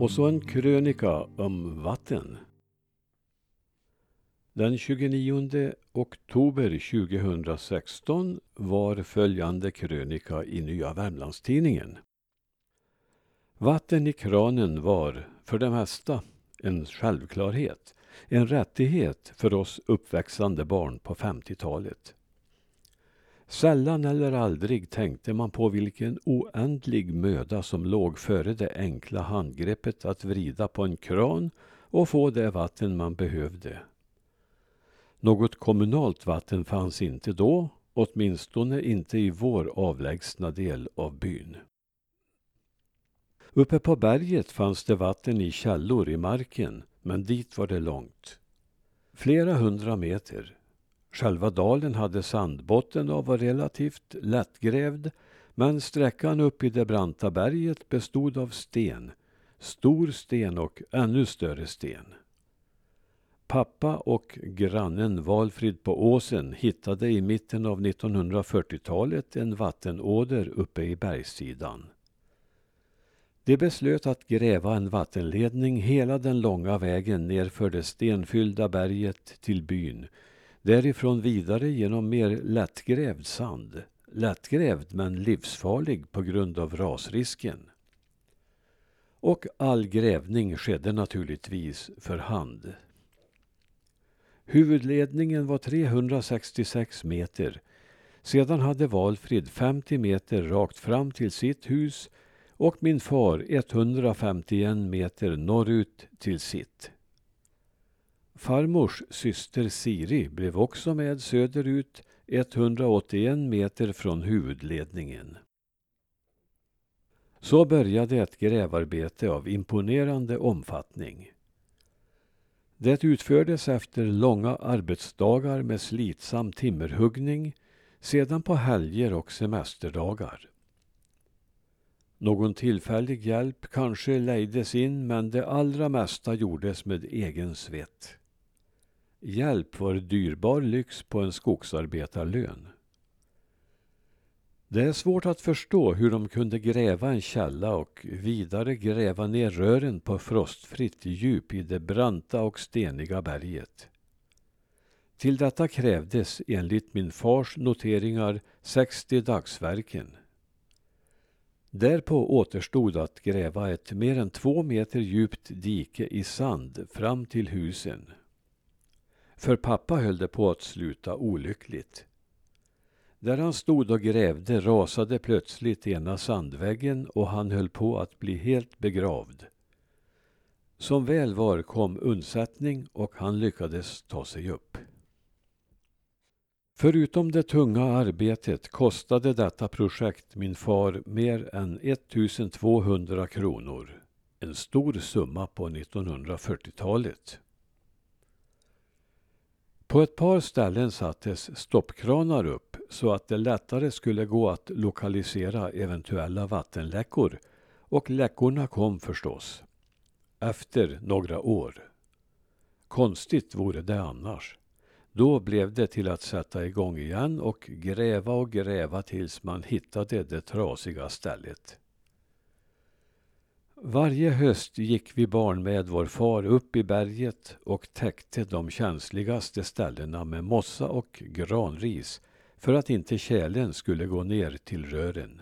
Och så en krönika om vatten. Den 29 oktober 2016 var följande krönika i Nya Värmlandstidningen. Vatten i kranen var, för det mesta, en självklarhet. En rättighet för oss uppväxande barn på 50-talet. Sällan eller aldrig tänkte man på vilken oändlig möda som låg före det enkla handgreppet att vrida på en kran och få det vatten man behövde. Något kommunalt vatten fanns inte då, åtminstone inte i vår avlägsna del av byn. Uppe på berget fanns det vatten i källor i marken, men dit var det långt. Flera hundra meter. Själva dalen hade sandbotten och var relativt lättgrävd, men sträckan upp i det branta berget bestod av sten. Stor sten och ännu större sten. Pappa och grannen Valfrid på åsen hittade i mitten av 1940-talet en vattenåder uppe i bergssidan. De beslöt att gräva en vattenledning hela den långa vägen nerför det stenfyllda berget till byn. Därifrån vidare genom mer lättgrävd sand. Lättgrävd men livsfarlig på grund av rasrisken. Och all grävning skedde naturligtvis för hand. Huvudledningen var 366 meter. Sedan hade Valfrid 50 meter rakt fram till sitt hus och min far 151 meter norrut till sitt. Farmors syster Siri blev också med söderut 181 meter från huvudledningen. Så började ett grävarbete av imponerande omfattning. Det utfördes efter långa arbetsdagar med slitsam timmerhuggning, sedan på helger och semesterdagar. Någon tillfällig hjälp kanske lejdes in men det allra mesta gjordes med egen svett. Hjälp var dyrbar lyx på en skogsarbetarlön. Det är svårt att förstå hur de kunde gräva en källa och vidare gräva ner rören på frostfritt djup i det branta och steniga berget. Till detta krävdes enligt min fars noteringar 60 dagsverken. Därpå återstod att gräva ett mer än två meter djupt dike i sand fram till husen. För pappa höll det på att sluta olyckligt. Där han stod och grävde rasade plötsligt ena sandväggen och han höll på att bli helt begravd. Som väl var kom undsättning och han lyckades ta sig upp. Förutom det tunga arbetet kostade detta projekt min far mer än 1200 kronor. En stor summa på 1940-talet. På ett par ställen sattes stoppkranar upp så att det lättare skulle gå att lokalisera eventuella vattenläckor och läckorna kom förstås. Efter några år. Konstigt vore det annars. Då blev det till att sätta igång igen och gräva och gräva tills man hittade det trasiga stället. Varje höst gick vi barn med vår far upp i berget och täckte de känsligaste ställena med mossa och granris för att inte tjälen skulle gå ner till rören.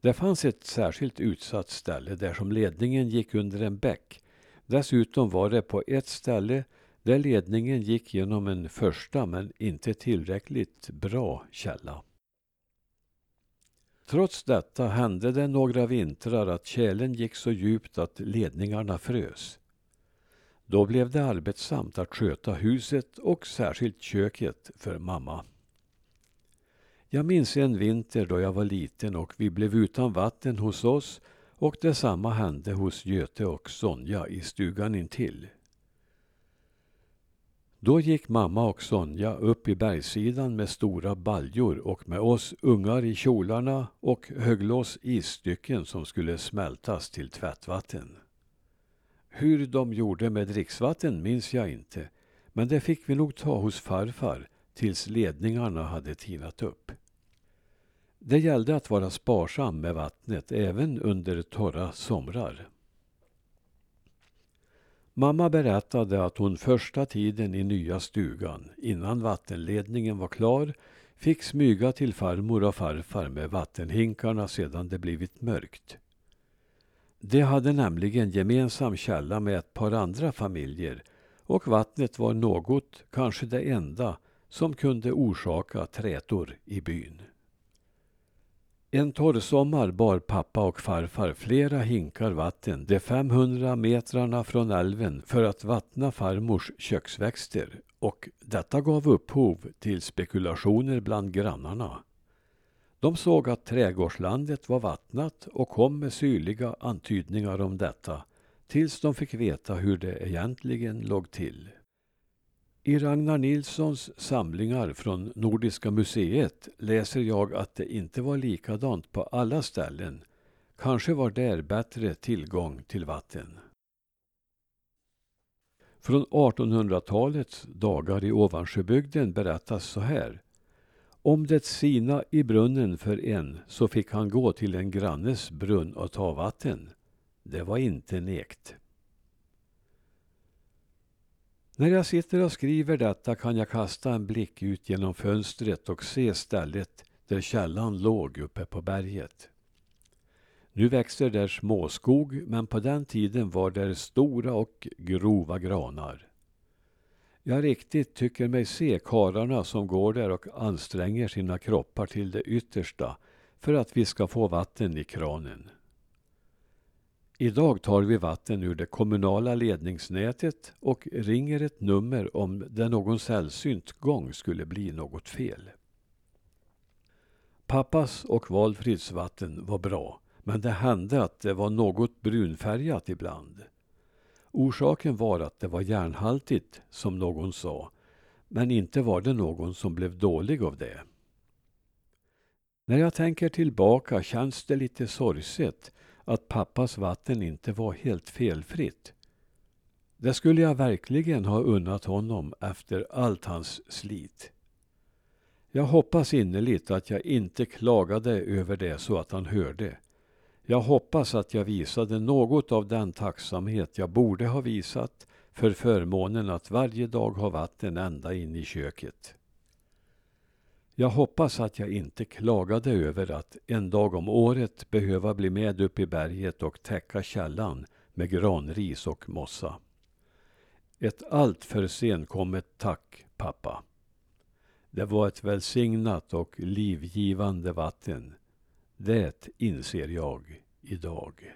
Det fanns ett särskilt utsatt ställe där som ledningen gick under en bäck. Dessutom var det på ett ställe där ledningen gick genom en första men inte tillräckligt bra källa. Trots detta hände det några vintrar att tjälen gick så djupt att ledningarna frös. Då blev det arbetsamt att sköta huset och särskilt köket för mamma. Jag minns en vinter då jag var liten och vi blev utan vatten hos oss och detsamma hände hos Göte och Sonja i stugan intill. Då gick mamma och Sonja upp i bergssidan med stora baljor och med oss ungar i kjolarna och högg loss isstycken som skulle smältas till tvättvatten. Hur de gjorde med dricksvatten minns jag inte, men det fick vi nog ta hos farfar tills ledningarna hade tinat upp. Det gällde att vara sparsam med vattnet även under torra somrar. Mamma berättade att hon första tiden i nya stugan, innan vattenledningen var klar, fick smyga till farmor och farfar med vattenhinkarna sedan det blivit mörkt. De hade nämligen gemensam källa med ett par andra familjer och vattnet var något, kanske det enda, som kunde orsaka trätor i byn. En torrsommar bar pappa och farfar flera hinkar vatten de 500 metrarna från älven för att vattna farmors köksväxter och detta gav upphov till spekulationer bland grannarna. De såg att trädgårdslandet var vattnat och kom med syrliga antydningar om detta tills de fick veta hur det egentligen låg till. I Ragnar Nilssons samlingar från Nordiska museet läser jag att det inte var likadant på alla ställen. Kanske var där bättre tillgång till vatten. Från 1800-talets dagar i Ovansjöbygden berättas så här. Om det sina i brunnen för en så fick han gå till en grannes brunn och ta vatten. Det var inte nekt. När jag sitter och skriver detta kan jag kasta en blick ut genom fönstret och se stället där källan låg uppe på berget. Nu växer där småskog, men på den tiden var där stora och grova granar. Jag riktigt tycker mig se karlarna som går där och anstränger sina kroppar till det yttersta för att vi ska få vatten i kranen. Idag tar vi vatten ur det kommunala ledningsnätet och ringer ett nummer om det någon sällsynt gång skulle bli något fel. Pappas och Valfrids vatten var bra, men det hände att det var något brunfärgat ibland. Orsaken var att det var järnhaltigt, som någon sa, men inte var det någon som blev dålig av det. När jag tänker tillbaka känns det lite sorgset att pappas vatten inte var helt felfritt. Det skulle jag verkligen ha unnat honom efter allt hans slit. Jag hoppas innerligt att jag inte klagade över det så att han hörde. Jag hoppas att jag visade något av den tacksamhet jag borde ha visat för förmånen att varje dag ha vatten ända in i köket. Jag hoppas att jag inte klagade över att en dag om året behöva bli med upp i berget och täcka källan med granris och mossa. Ett alltför senkommet tack, pappa. Det var ett välsignat och livgivande vatten. Det inser jag idag.